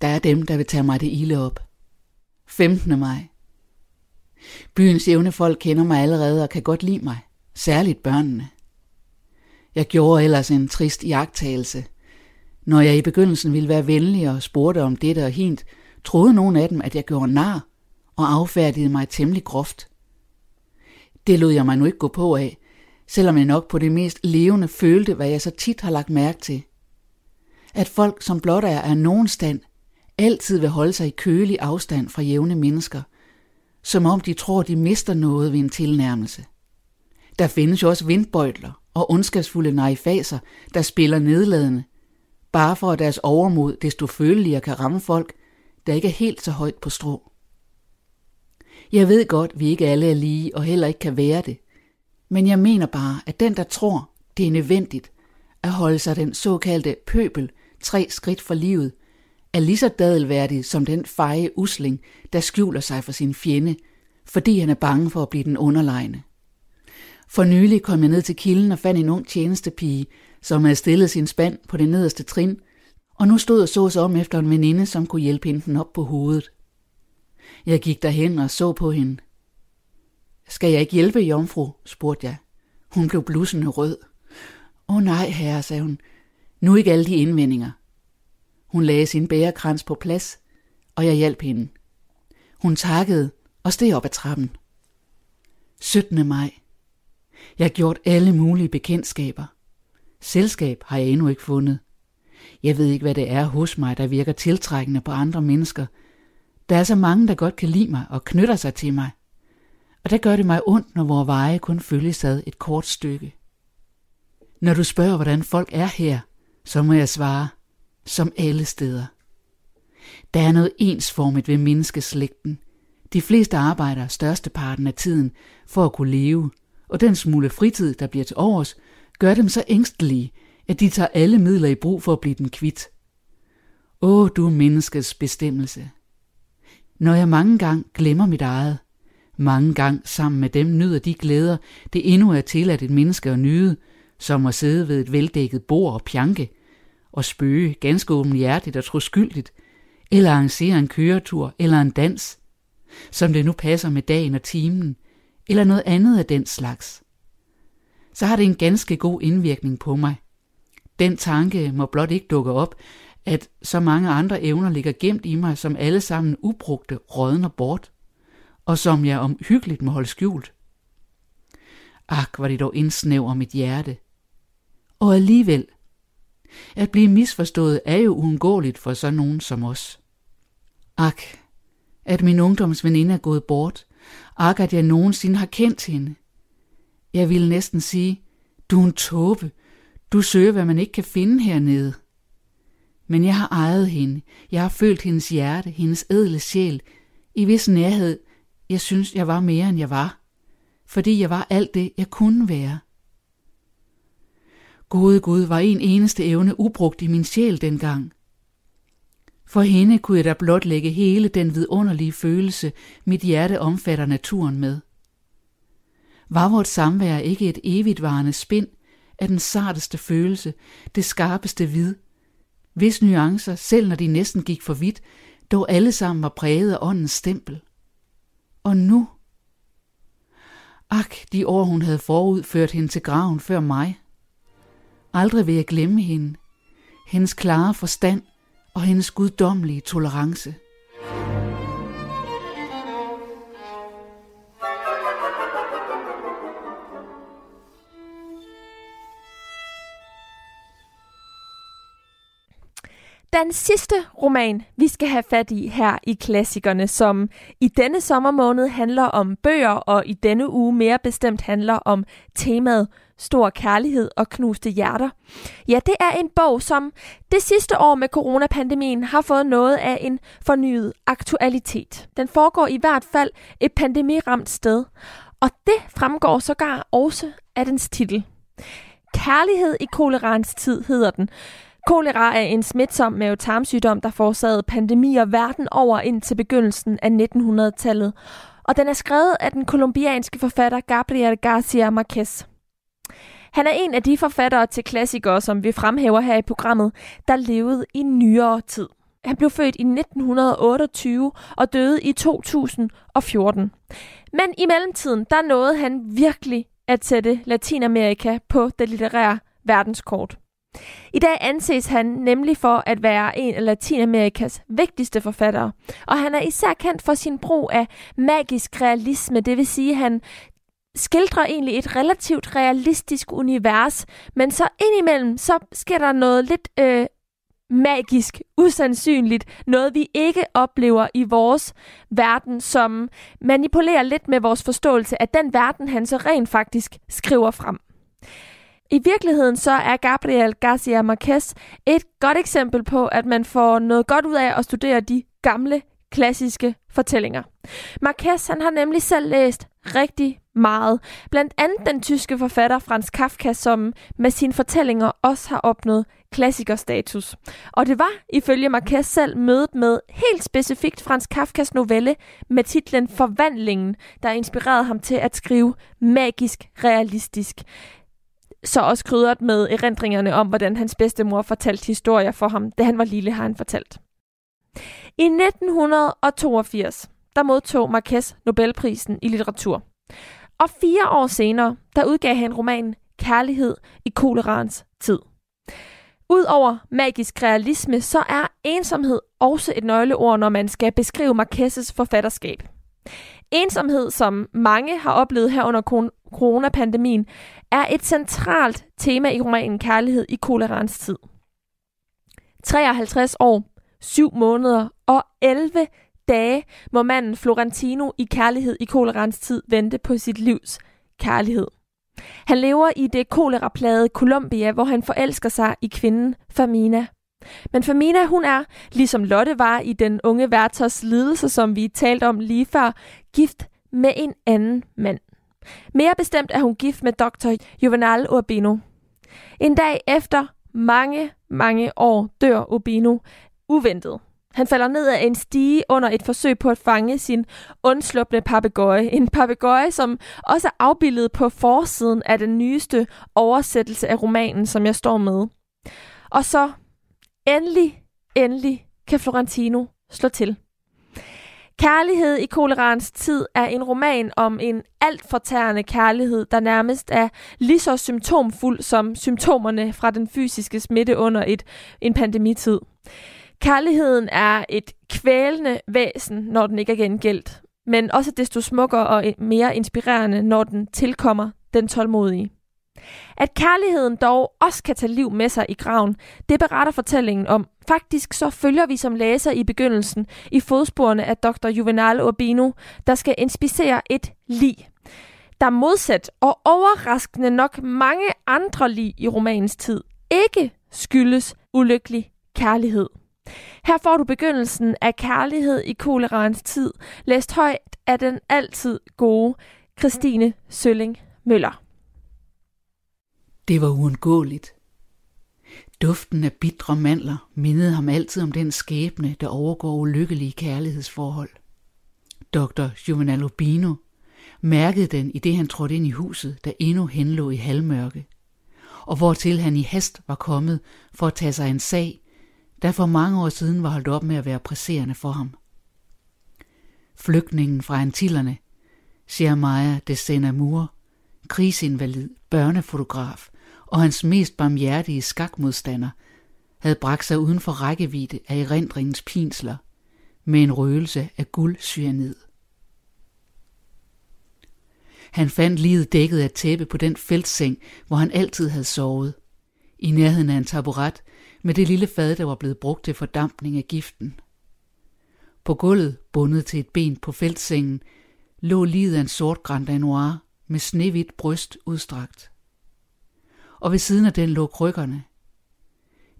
Der er dem, der vil tage mig det ilde op. 15. maj. Byens jævne folk kender mig allerede og kan godt lide mig. Særligt børnene. Jeg gjorde ellers en trist jagttagelse. Når jeg i begyndelsen ville være venlig og spurgte om dette og hint, troede nogen af dem, at jeg gjorde nar og affærdigede mig temmelig groft. Det lod jeg mig nu ikke gå på af, selvom jeg nok på det mest levende følte, hvad jeg så tit har lagt mærke til. At folk, som blot er af nogen stand, altid vil holde sig i kølig afstand fra jævne mennesker, som om de tror, de mister noget ved en tilnærmelse. Der findes jo også vindbøjtler og ondskabsfulde naifaser, der spiller nedladende, bare for at deres overmod desto føleligere kan ramme folk, der ikke er helt så højt på strå. Jeg ved godt, vi ikke alle er lige og heller ikke kan være det, men jeg mener bare, at den, der tror, det er nødvendigt at holde sig den såkaldte pøbel tre skridt for livet, er lige så dadelværdig som den feje usling, der skjuler sig for sin fjende, fordi han er bange for at blive den underlegne. For nylig kom jeg ned til kilden og fandt en ung tjenestepige, som havde stillet sin spand på det nederste trin, og nu stod og så sig om efter en veninde, som kunne hjælpe hende den op på hovedet. Jeg gik derhen og så på hende. Skal jeg ikke hjælpe, jomfru? spurgte jeg. Hun blev blussende rød. Åh oh, nej, herre, sagde hun. Nu ikke alle de indvendinger. Hun lagde sin bærekrans på plads, og jeg hjalp hende. Hun takkede og steg op ad trappen. 17. maj. Jeg har gjort alle mulige bekendtskaber. Selskab har jeg endnu ikke fundet. Jeg ved ikke, hvad det er hos mig, der virker tiltrækkende på andre mennesker. Der er så mange, der godt kan lide mig og knytter sig til mig. Og der gør det mig ondt, når vores veje kun følges ad et kort stykke. Når du spørger, hvordan folk er her, så må jeg svare, som alle steder. Der er noget ensformigt ved menneskeslægten. De fleste arbejder størsteparten af tiden for at kunne leve, og den smule fritid, der bliver til overs, gør dem så ængstelige, at de tager alle midler i brug for at blive den kvit. Åh, du menneskets bestemmelse. Når jeg mange gange glemmer mit eget, mange gange sammen med dem nyder de glæder, det endnu er tilladt et menneske at nyde, som at sidde ved et veldækket bord og pjanke, og spøge ganske åbenhjertigt og troskyldigt, eller arrangere en køretur eller en dans, som det nu passer med dagen og timen, eller noget andet af den slags. Så har det en ganske god indvirkning på mig. Den tanke må blot ikke dukke op, at så mange andre evner ligger gemt i mig, som alle sammen ubrugte rådner bort, og som jeg omhyggeligt må holde skjult. Ak, var det dog indsnæver mit hjerte. Og alligevel, at blive misforstået er jo uundgåeligt for sådan nogen som os. Ak, at min ungdomsveninde er gået bort. Ak, at jeg nogensinde har kendt hende. Jeg ville næsten sige, du er en tåbe. Du søger, hvad man ikke kan finde hernede. Men jeg har ejet hende. Jeg har følt hendes hjerte, hendes edle sjæl. I vis nærhed, jeg synes, jeg var mere, end jeg var. Fordi jeg var alt det, jeg kunne være. Gode Gud var en eneste evne ubrugt i min sjæl dengang. For hende kunne jeg da blot lægge hele den vidunderlige følelse, mit hjerte omfatter naturen med. Var vort samvær ikke et evigtvarende spind af den sarteste følelse, det skarpeste vid, hvis nuancer, selv når de næsten gik for vidt, dog alle sammen var præget af åndens stempel. Og nu? Ak, de år hun havde forud ført hende til graven før mig. Aldrig vil jeg glemme hende, hendes klare forstand og hendes guddommelige tolerance. Den sidste roman, vi skal have fat i her i klassikerne, som i denne sommermåned handler om bøger, og i denne uge mere bestemt handler om temaet stor kærlighed og knuste hjerter. Ja, det er en bog, som det sidste år med coronapandemien har fået noget af en fornyet aktualitet. Den foregår i hvert fald et pandemiramt sted, og det fremgår sågar også af dens titel. Kærlighed i kolerans tid hedder den. Kolera er en smitsom mavetarmsygdom, der forårsagede pandemier verden over ind til begyndelsen af 1900-tallet. Og den er skrevet af den kolumbianske forfatter Gabriel Garcia Marquez. Han er en af de forfattere til klassikere, som vi fremhæver her i programmet, der levede i nyere tid. Han blev født i 1928 og døde i 2014. Men i mellemtiden, der nåede han virkelig at sætte Latinamerika på det litterære verdenskort. I dag anses han nemlig for at være en af Latinamerikas vigtigste forfattere, og han er især kendt for sin brug af magisk realisme, det vil sige, at han skildrer egentlig et relativt realistisk univers, men så indimellem, så sker der noget lidt øh, magisk, usandsynligt, noget vi ikke oplever i vores verden, som manipulerer lidt med vores forståelse af den verden, han så rent faktisk skriver frem. I virkeligheden så er Gabriel Garcia Marquez et godt eksempel på, at man får noget godt ud af at studere de gamle klassiske fortællinger. Marquez han har nemlig selv læst rigtig meget. Blandt andet den tyske forfatter Franz Kafka, som med sine fortællinger også har opnået klassikerstatus. Og det var ifølge Marquez selv mødet med helt specifikt Franz Kafkas novelle med titlen Forvandlingen, der inspirerede ham til at skrive magisk realistisk. Så også krydret med erindringerne om, hvordan hans bedstemor fortalte historier for ham, da han var lille, har han fortalt. I 1982, der modtog Marquez Nobelprisen i litteratur. Og fire år senere, der udgav han romanen Kærlighed i kolerans tid. Udover magisk realisme, så er ensomhed også et nøgleord, når man skal beskrive Marquesses forfatterskab. Ensomhed, som mange har oplevet her under coronapandemien, er et centralt tema i romanen Kærlighed i kolerans tid. 53 år, 7 måneder og 11 dage må manden Florentino i Kærlighed i kolerans tid vente på sit livs kærlighed. Han lever i det koleraplade Colombia, hvor han forelsker sig i kvinden Famina. Men Famina, hun er, ligesom Lotte var i den unge værters lidelse, som vi talte om lige før, gift med en anden mand. Mere bestemt er hun gift med dr. Juvenal Urbino. En dag efter mange, mange år dør Urbino uventet. Han falder ned af en stige under et forsøg på at fange sin undslupne papegøje. En papegøje, som også er afbildet på forsiden af den nyeste oversættelse af romanen, som jeg står med. Og så endelig, endelig kan Florentino slå til. Kærlighed i kolerans tid er en roman om en alt fortærende kærlighed, der nærmest er lige så symptomfuld som symptomerne fra den fysiske smitte under et, en pandemitid. Kærligheden er et kvælende væsen, når den ikke er gengældt, men også desto smukkere og mere inspirerende, når den tilkommer den tålmodige. At kærligheden dog også kan tage liv med sig i graven, det beretter fortællingen om. Faktisk så følger vi som læser i begyndelsen i fodsporene af dr. Juvenal Urbino, der skal inspicere et lig. Der modsat og overraskende nok mange andre lig i romanens tid ikke skyldes ulykkelig kærlighed. Her får du begyndelsen af Kærlighed i kolerans tid, læst højt af den altid gode Christine Sølling Møller. Det var uundgåeligt. Duften af bitre mandler mindede ham altid om den skæbne, der overgår ulykkelige kærlighedsforhold. Dr. Juvenal Urbino mærkede den i det han trådte ind i huset, der endnu henlå i halvmørke, og hvortil han i hast var kommet for at tage sig en sag, der for mange år siden var holdt op med at være presserende for ham. Flygtningen fra Antillerne, Jeremiah de Senamur, krigsinvalid, børnefotograf og hans mest barmhjertige skakmodstander, havde bragt sig uden for rækkevidde af erindringens pinsler med en røgelse af guldcyanid. Han fandt livet dækket af tæppe på den feltseng, hvor han altid havde sovet. I nærheden af en taburet med det lille fad, der var blevet brugt til fordampning af giften. På gulvet, bundet til et ben på feltsengen, lå livet af en sort Grand Noir med snehvidt bryst udstrakt. Og ved siden af den lå krykkerne.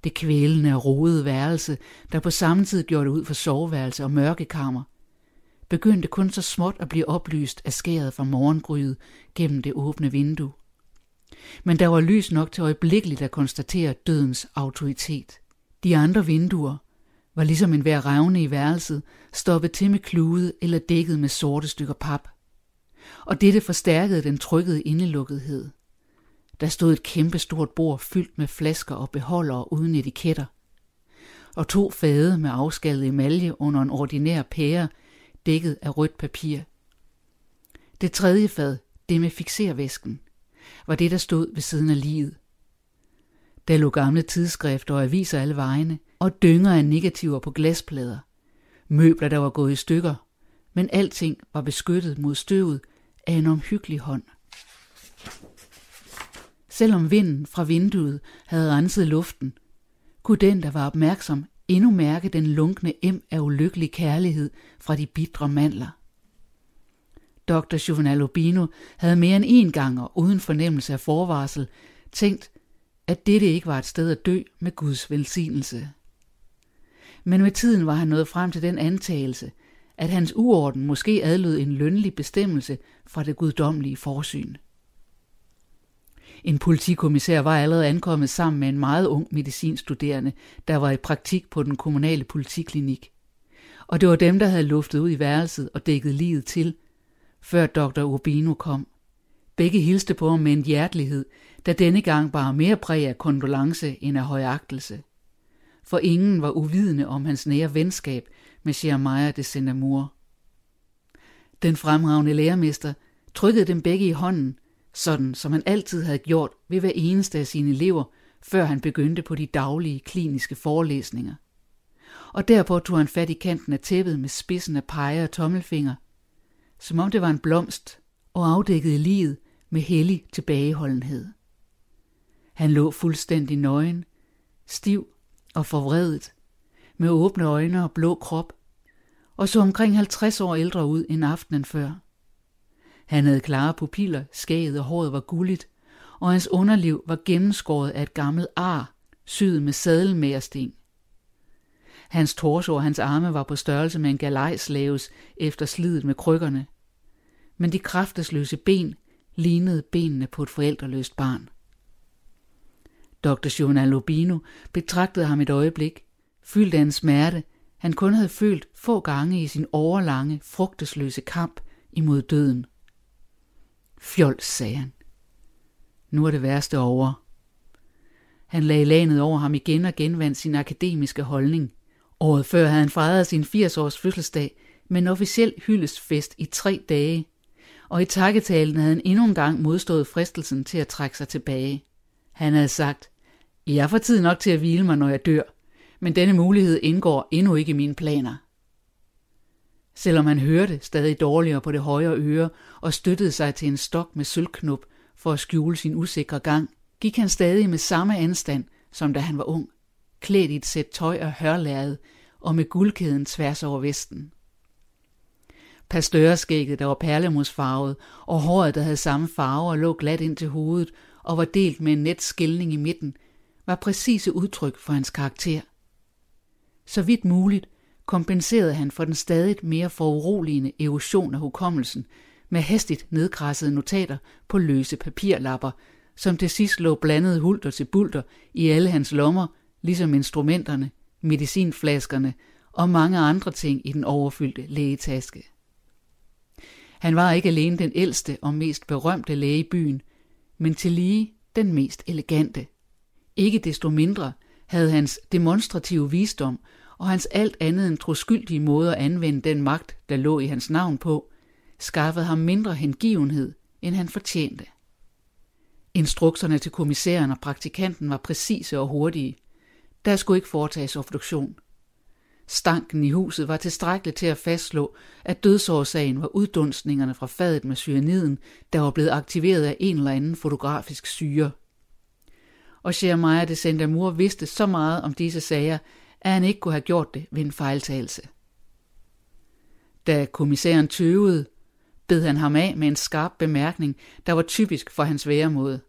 Det kvælende og rodede værelse, der på samme tid gjorde det ud for soveværelse og mørkekammer, begyndte kun så småt at blive oplyst af skæret fra morgengryet gennem det åbne vindue. Men der var lys nok til øjeblikkeligt at konstatere dødens autoritet. De andre vinduer var ligesom en hver revne i værelset, stoppet til med klude eller dækket med sorte stykker pap. Og dette forstærkede den trykkede indelukkethed. Der stod et kæmpestort bord fyldt med flasker og beholdere uden etiketter. Og to fade med afskallet emalje under en ordinær pære, dækket af rødt papir. Det tredje fad, det med fixervæsken – var det, der stod ved siden af livet. Der lå gamle tidsskrifter og aviser alle vegne, og dynger af negativer på glasplader. Møbler, der var gået i stykker, men alting var beskyttet mod støvet af en omhyggelig hånd. Selvom vinden fra vinduet havde renset luften, kunne den, der var opmærksom, endnu mærke den lunkne em af ulykkelig kærlighed fra de bitre mandler. Dr. Juvenal Urbino havde mere end en gang og uden fornemmelse af forvarsel tænkt, at dette ikke var et sted at dø med Guds velsignelse. Men med tiden var han nået frem til den antagelse, at hans uorden måske adlød en lønlig bestemmelse fra det guddommelige forsyn. En politikommissær var allerede ankommet sammen med en meget ung medicinstuderende, der var i praktik på den kommunale politiklinik. Og det var dem, der havde luftet ud i værelset og dækket livet til, før dr. Urbino kom. Begge hilste på ham med en hjertelighed, der denne gang bare mere præg af kondolence end af højagtelse. For ingen var uvidende om hans nære venskab med Jeremiah de Sendamour. Den fremragende lærermester trykkede dem begge i hånden, sådan som han altid havde gjort ved hver eneste af sine elever, før han begyndte på de daglige kliniske forelæsninger. Og derpå tog han fat i kanten af tæppet med spidsen af pege og tommelfinger, som om det var en blomst, og afdækkede livet med hellig tilbageholdenhed. Han lå fuldstændig nøgen, stiv og forvredet, med åbne øjne og blå krop, og så omkring 50 år ældre ud end aftenen før. Han havde klare pupiller, skæget og håret var gulligt, og hans underliv var gennemskåret af et gammelt ar, syet med sadelmæresten. Hans torso og hans arme var på størrelse med en galejslaves efter slidet med krykkerne. Men de kraftesløse ben lignede benene på et forældreløst barn. Dr. Jonas Lobino betragtede ham et øjeblik, fyldt af en smerte, han kun havde følt få gange i sin overlange, frugtesløse kamp imod døden. Fjols, sagde han. Nu er det værste over. Han lagde lanet over ham igen og genvandt sin akademiske holdning. Året før havde han fejret sin 80-års fødselsdag med en officiel hyldestfest i tre dage, og i takketalen havde han endnu en gang modstået fristelsen til at trække sig tilbage. Han havde sagt, jeg får tid nok til at hvile mig, når jeg dør, men denne mulighed indgår endnu ikke i mine planer. Selvom han hørte stadig dårligere på det højre øre og støttede sig til en stok med sølvknop for at skjule sin usikre gang, gik han stadig med samme anstand, som da han var ung, klædt i et sæt tøj og hørlæret og med guldkæden tværs over vesten. Pastørskægget, der var perlemusfarvet, og håret, der havde samme farve og lå glat ind til hovedet og var delt med en net skilning i midten, var præcise udtryk for hans karakter. Så vidt muligt kompenserede han for den stadig mere foruroligende erosion af hukommelsen med hastigt nedkrassede notater på løse papirlapper, som til sidst lå blandet hulter til bulter i alle hans lommer, ligesom instrumenterne, medicinflaskerne og mange andre ting i den overfyldte lægetaske. Han var ikke alene den ældste og mest berømte læge i byen, men til lige den mest elegante. Ikke desto mindre havde hans demonstrative visdom og hans alt andet end troskyldige måde at anvende den magt, der lå i hans navn på, skaffet ham mindre hengivenhed, end han fortjente. Instrukserne til kommissæren og praktikanten var præcise og hurtige. Der skulle ikke foretages obduktion. Stanken i huset var tilstrækkeligt til at fastslå, at dødsårsagen var uddunstningerne fra fadet med cyaniden, der var blevet aktiveret af en eller anden fotografisk syre. Og Jeremiah de Sendamur vidste så meget om disse sager, at han ikke kunne have gjort det ved en fejltagelse. Da kommissæren tøvede, bed han ham af med en skarp bemærkning, der var typisk for hans væremåde.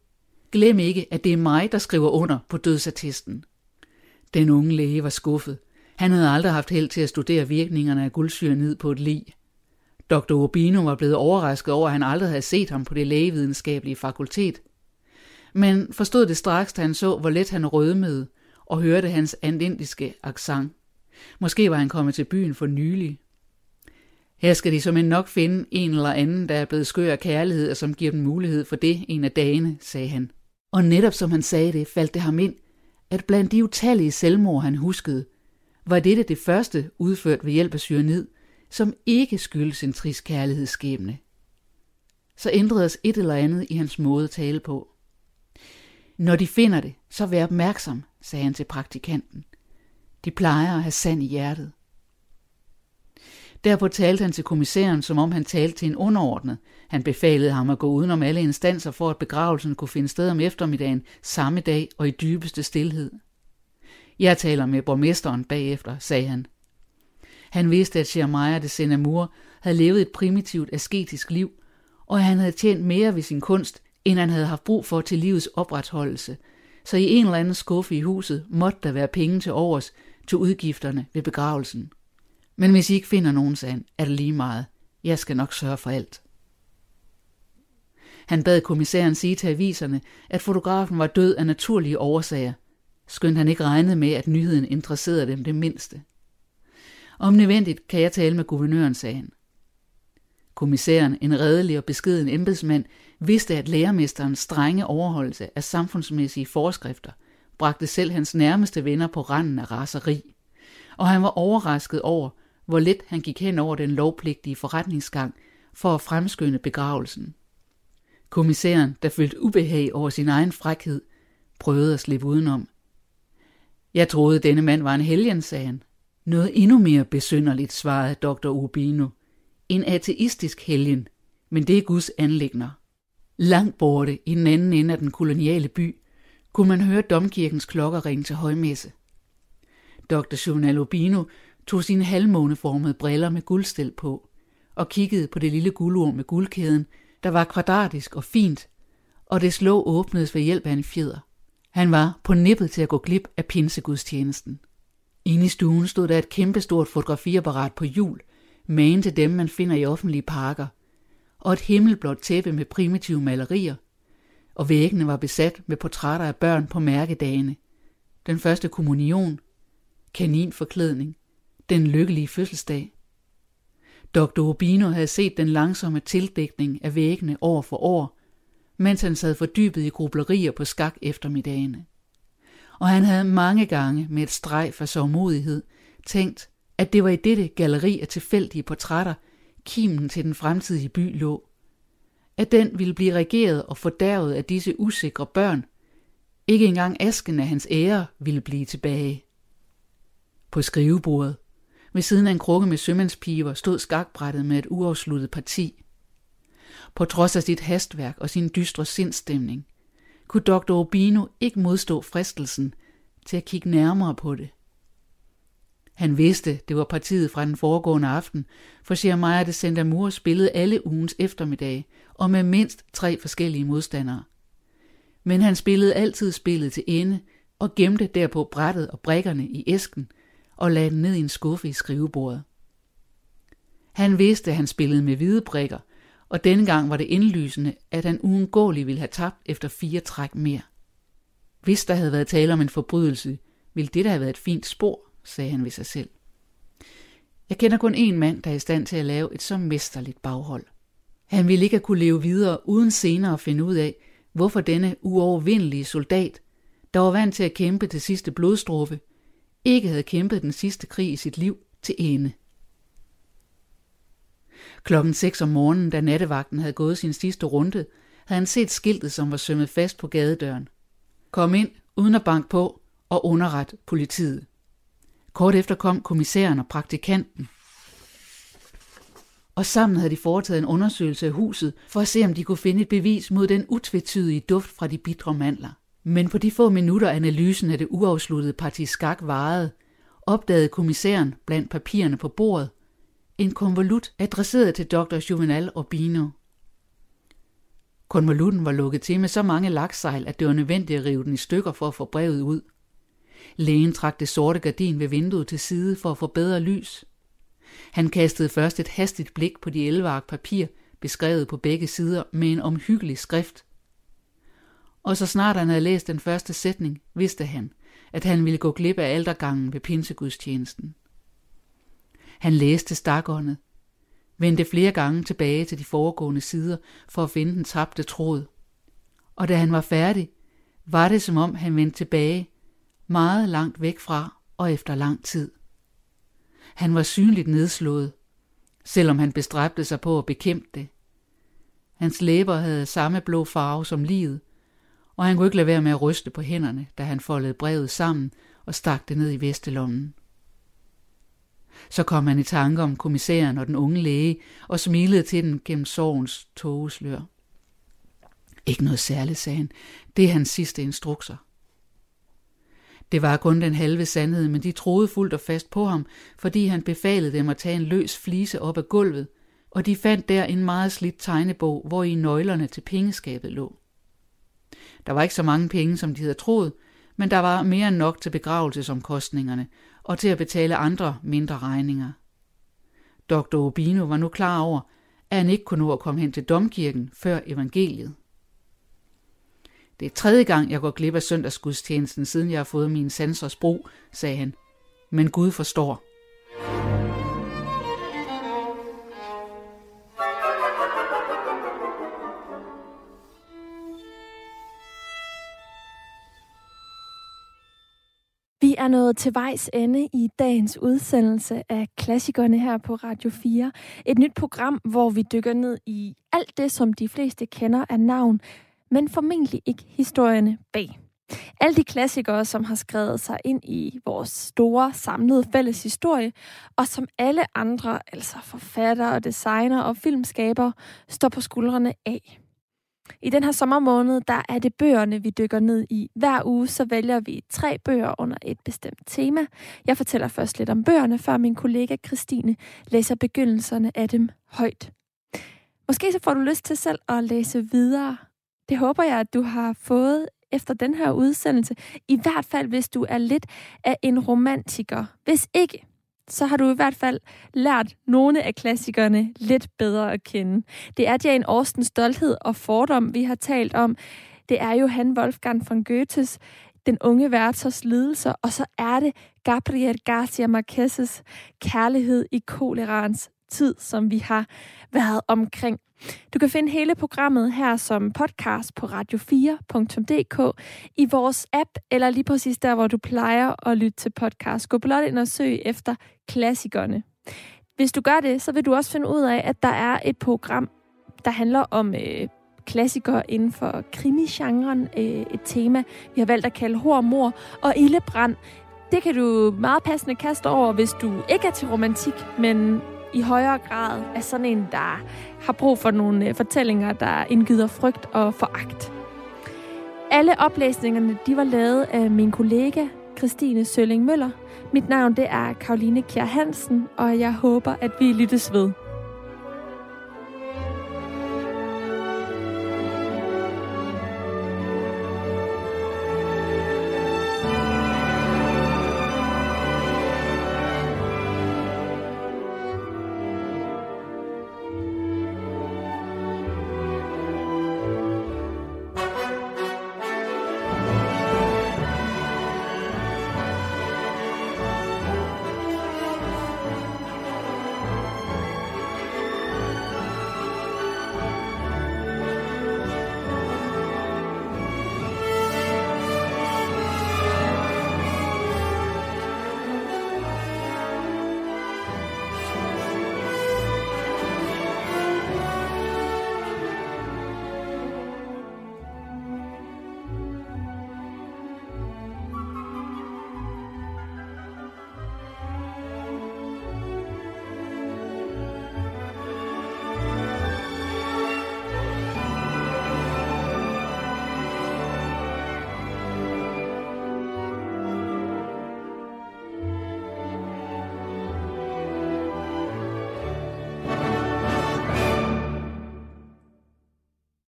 Glem ikke, at det er mig, der skriver under på dødsattesten. Den unge læge var skuffet. Han havde aldrig haft held til at studere virkningerne af guldsyrenid på et lig. Dr. Urbino var blevet overrasket over, at han aldrig havde set ham på det lægevidenskabelige fakultet. Men forstod det straks, da han så, hvor let han rødmede, og hørte hans andindiske accent. Måske var han kommet til byen for nylig. Her skal de som en nok finde en eller anden, der er blevet skør af kærlighed, og som giver dem mulighed for det en af dagene, sagde han. Og netop som han sagde det, faldt det ham ind, at blandt de utallige selvmord, han huskede, var dette det første udført ved hjælp af cyanid, som ikke skyldes en trist kærlighedsskæbne. Så ændredes et eller andet i hans måde at tale på. Når de finder det, så vær opmærksom, sagde han til praktikanten. De plejer at have sand i hjertet. Derpå talte han til kommissæren, som om han talte til en underordnet. Han befalede ham at gå udenom alle instanser for, at begravelsen kunne finde sted om eftermiddagen samme dag og i dybeste stillhed. Jeg taler med borgmesteren bagefter, sagde han. Han vidste, at Jeremiah de Senamur havde levet et primitivt asketisk liv, og at han havde tjent mere ved sin kunst, end han havde haft brug for til livets opretholdelse, så i en eller anden skuffe i huset måtte der være penge til overs til udgifterne ved begravelsen. Men hvis I ikke finder nogen sand, er det lige meget. Jeg skal nok sørge for alt. Han bad kommissæren sige til aviserne, at fotografen var død af naturlige årsager, skønt han ikke regnede med, at nyheden interesserede dem det mindste. Om nødvendigt kan jeg tale med guvernøren, sagde han. Kommissæren, en redelig og beskeden embedsmand, vidste, at lærermesterens strenge overholdelse af samfundsmæssige forskrifter bragte selv hans nærmeste venner på randen af raseri, og han var overrasket over, hvor let han gik hen over den lovpligtige forretningsgang for at fremskynde begravelsen. Kommissæren, der følte ubehag over sin egen frækhed, prøvede at slippe udenom. Jeg troede, denne mand var en helgen, sagde han. Noget endnu mere besynderligt, svarede dr. Urbino. En ateistisk helgen, men det er Guds anlægner. Langt borte i den anden ende af den koloniale by, kunne man høre domkirkens klokker ringe til højmesse. Dr. Juvenal Urbino tog sine halvmåneformede briller med guldstel på og kiggede på det lille guldur med guldkæden, der var kvadratisk og fint, og det slå åbnedes ved hjælp af en fjeder. Han var på nippet til at gå glip af pinsegudstjenesten. Inde i stuen stod der et kæmpestort fotografiapparat på hjul, magen til dem, man finder i offentlige parker, og et himmelblåt tæppe med primitive malerier, og væggene var besat med portrætter af børn på mærkedagene. Den første kommunion, kaninforklædning, den lykkelige fødselsdag. Dr. Urbino havde set den langsomme tildækning af væggene år for år, mens han sad fordybet i grublerier på skak eftermiddagene. Og han havde mange gange med et streg for sårmodighed tænkt, at det var i dette galleri af tilfældige portrætter, kimen til den fremtidige by lå. At den ville blive regeret og fordærvet af disse usikre børn. Ikke engang asken af hans ære ville blive tilbage. På skrivebordet, ved siden af en krukke med sømandspiver, stod skakbrættet med et uafsluttet parti. På trods af sit hastværk og sin dystre sindstemning, kunne dr. Urbino ikke modstå fristelsen til at kigge nærmere på det. Han vidste, det var partiet fra den foregående aften, for Jeremiah de Mur spillede alle ugens eftermiddag, og med mindst tre forskellige modstandere. Men han spillede altid spillet til ende, og gemte derpå brættet og brækkerne i æsken, og lagde den ned i en skuffe i skrivebordet. Han vidste, at han spillede med hvide brikker, og denne gang var det indlysende, at han uundgåeligt ville have tabt efter fire træk mere. Hvis der havde været tale om en forbrydelse, ville det da have været et fint spor, sagde han ved sig selv. Jeg kender kun en mand, der er i stand til at lave et så mesterligt baghold. Han ville ikke have kunne leve videre uden senere at finde ud af, hvorfor denne uovervindelige soldat, der var vant til at kæmpe til sidste blodstråbe, ikke havde kæmpet den sidste krig i sit liv til ende. Klokken 6 om morgenen, da nattevagten havde gået sin sidste runde, havde han set skiltet, som var sømmet fast på gadedøren. Kom ind, uden at banke på, og underret politiet. Kort efter kom kommissæren og praktikanten. Og sammen havde de foretaget en undersøgelse af huset, for at se, om de kunne finde et bevis mod den utvetydige duft fra de bitre mandler. Men på de få minutter analysen af det uafsluttede parti skak varede, opdagede kommissæren blandt papirerne på bordet en konvolut adresseret til dr. Juvenal Urbino. Konvolutten var lukket til med så mange laksejl, at det var nødvendigt at rive den i stykker for at få brevet ud. Lægen trak det sorte gardin ved vinduet til side for at få bedre lys. Han kastede først et hastigt blik på de 11 ark papir, beskrevet på begge sider med en omhyggelig skrift. Og så snart han havde læst den første sætning, vidste han, at han ville gå glip af aldergangen ved pinsegudstjenesten. Han læste stakåndet, vendte flere gange tilbage til de foregående sider for at finde den tabte tråd. Og da han var færdig, var det som om han vendte tilbage, meget langt væk fra og efter lang tid. Han var synligt nedslået, selvom han bestræbte sig på at bekæmpe det. Hans læber havde samme blå farve som livet, og han kunne ikke lade være med at ryste på hænderne, da han foldede brevet sammen og stak det ned i vestelommen. Så kom han i tanke om kommissæren og den unge læge og smilede til den gennem sorgens tågeslør. Ikke noget særligt, sagde han. Det er hans sidste instrukser. Det var kun den halve sandhed, men de troede fuldt og fast på ham, fordi han befalede dem at tage en løs flise op af gulvet, og de fandt der en meget slidt tegnebog, hvor i nøglerne til pengeskabet lå. Der var ikke så mange penge, som de havde troet, men der var mere end nok til begravelsesomkostningerne og til at betale andre mindre regninger. Dr. Obino var nu klar over, at han ikke kunne nå at komme hen til domkirken før evangeliet. Det er tredje gang, jeg går glip af søndagsgudstjenesten, siden jeg har fået min sansers bro, sagde han. Men Gud forstår. Er nået til vejs ende i dagens udsendelse af klassikerne her på Radio 4. Et nyt program, hvor vi dykker ned i alt det, som de fleste kender af navn, men formentlig ikke historierne bag. Alle de klassikere, som har skrevet sig ind i vores store samlede fælles historie, og som alle andre, altså forfattere, designer og filmskaber, står på skuldrene af. I den her sommermåned, der er det bøgerne, vi dykker ned i. Hver uge så vælger vi tre bøger under et bestemt tema. Jeg fortæller først lidt om bøgerne, før min kollega Christine læser begyndelserne af dem højt. Måske så får du lyst til selv at læse videre. Det håber jeg, at du har fået efter den her udsendelse. I hvert fald, hvis du er lidt af en romantiker. Hvis ikke, så har du i hvert fald lært nogle af klassikerne lidt bedre at kende. Det er Jane Austens stolthed og fordom, vi har talt om. Det er jo han Wolfgang von Goethes den unge Werthers lidelser, og så er det Gabriel Garcia Marquez's kærlighed i kolerans tid, som vi har været omkring. Du kan finde hele programmet her som podcast på radio4.dk i vores app, eller lige præcis der, hvor du plejer at lytte til podcast. Gå blot ind og søg efter klassikerne. Hvis du gør det, så vil du også finde ud af, at der er et program, der handler om øh, klassikere inden for krimigenren. Øh, et tema, vi har valgt at kalde Hår, Mor og Ildebrand. Det kan du meget passende kaste over, hvis du ikke er til romantik, men i højere grad er sådan en, der har brug for nogle øh, fortællinger, der indgyder frygt og foragt. Alle oplæsningerne de var lavet af min kollega Christine Sølling Møller. Mit navn det er Karoline Kjær Hansen, og jeg håber, at vi lyttes ved.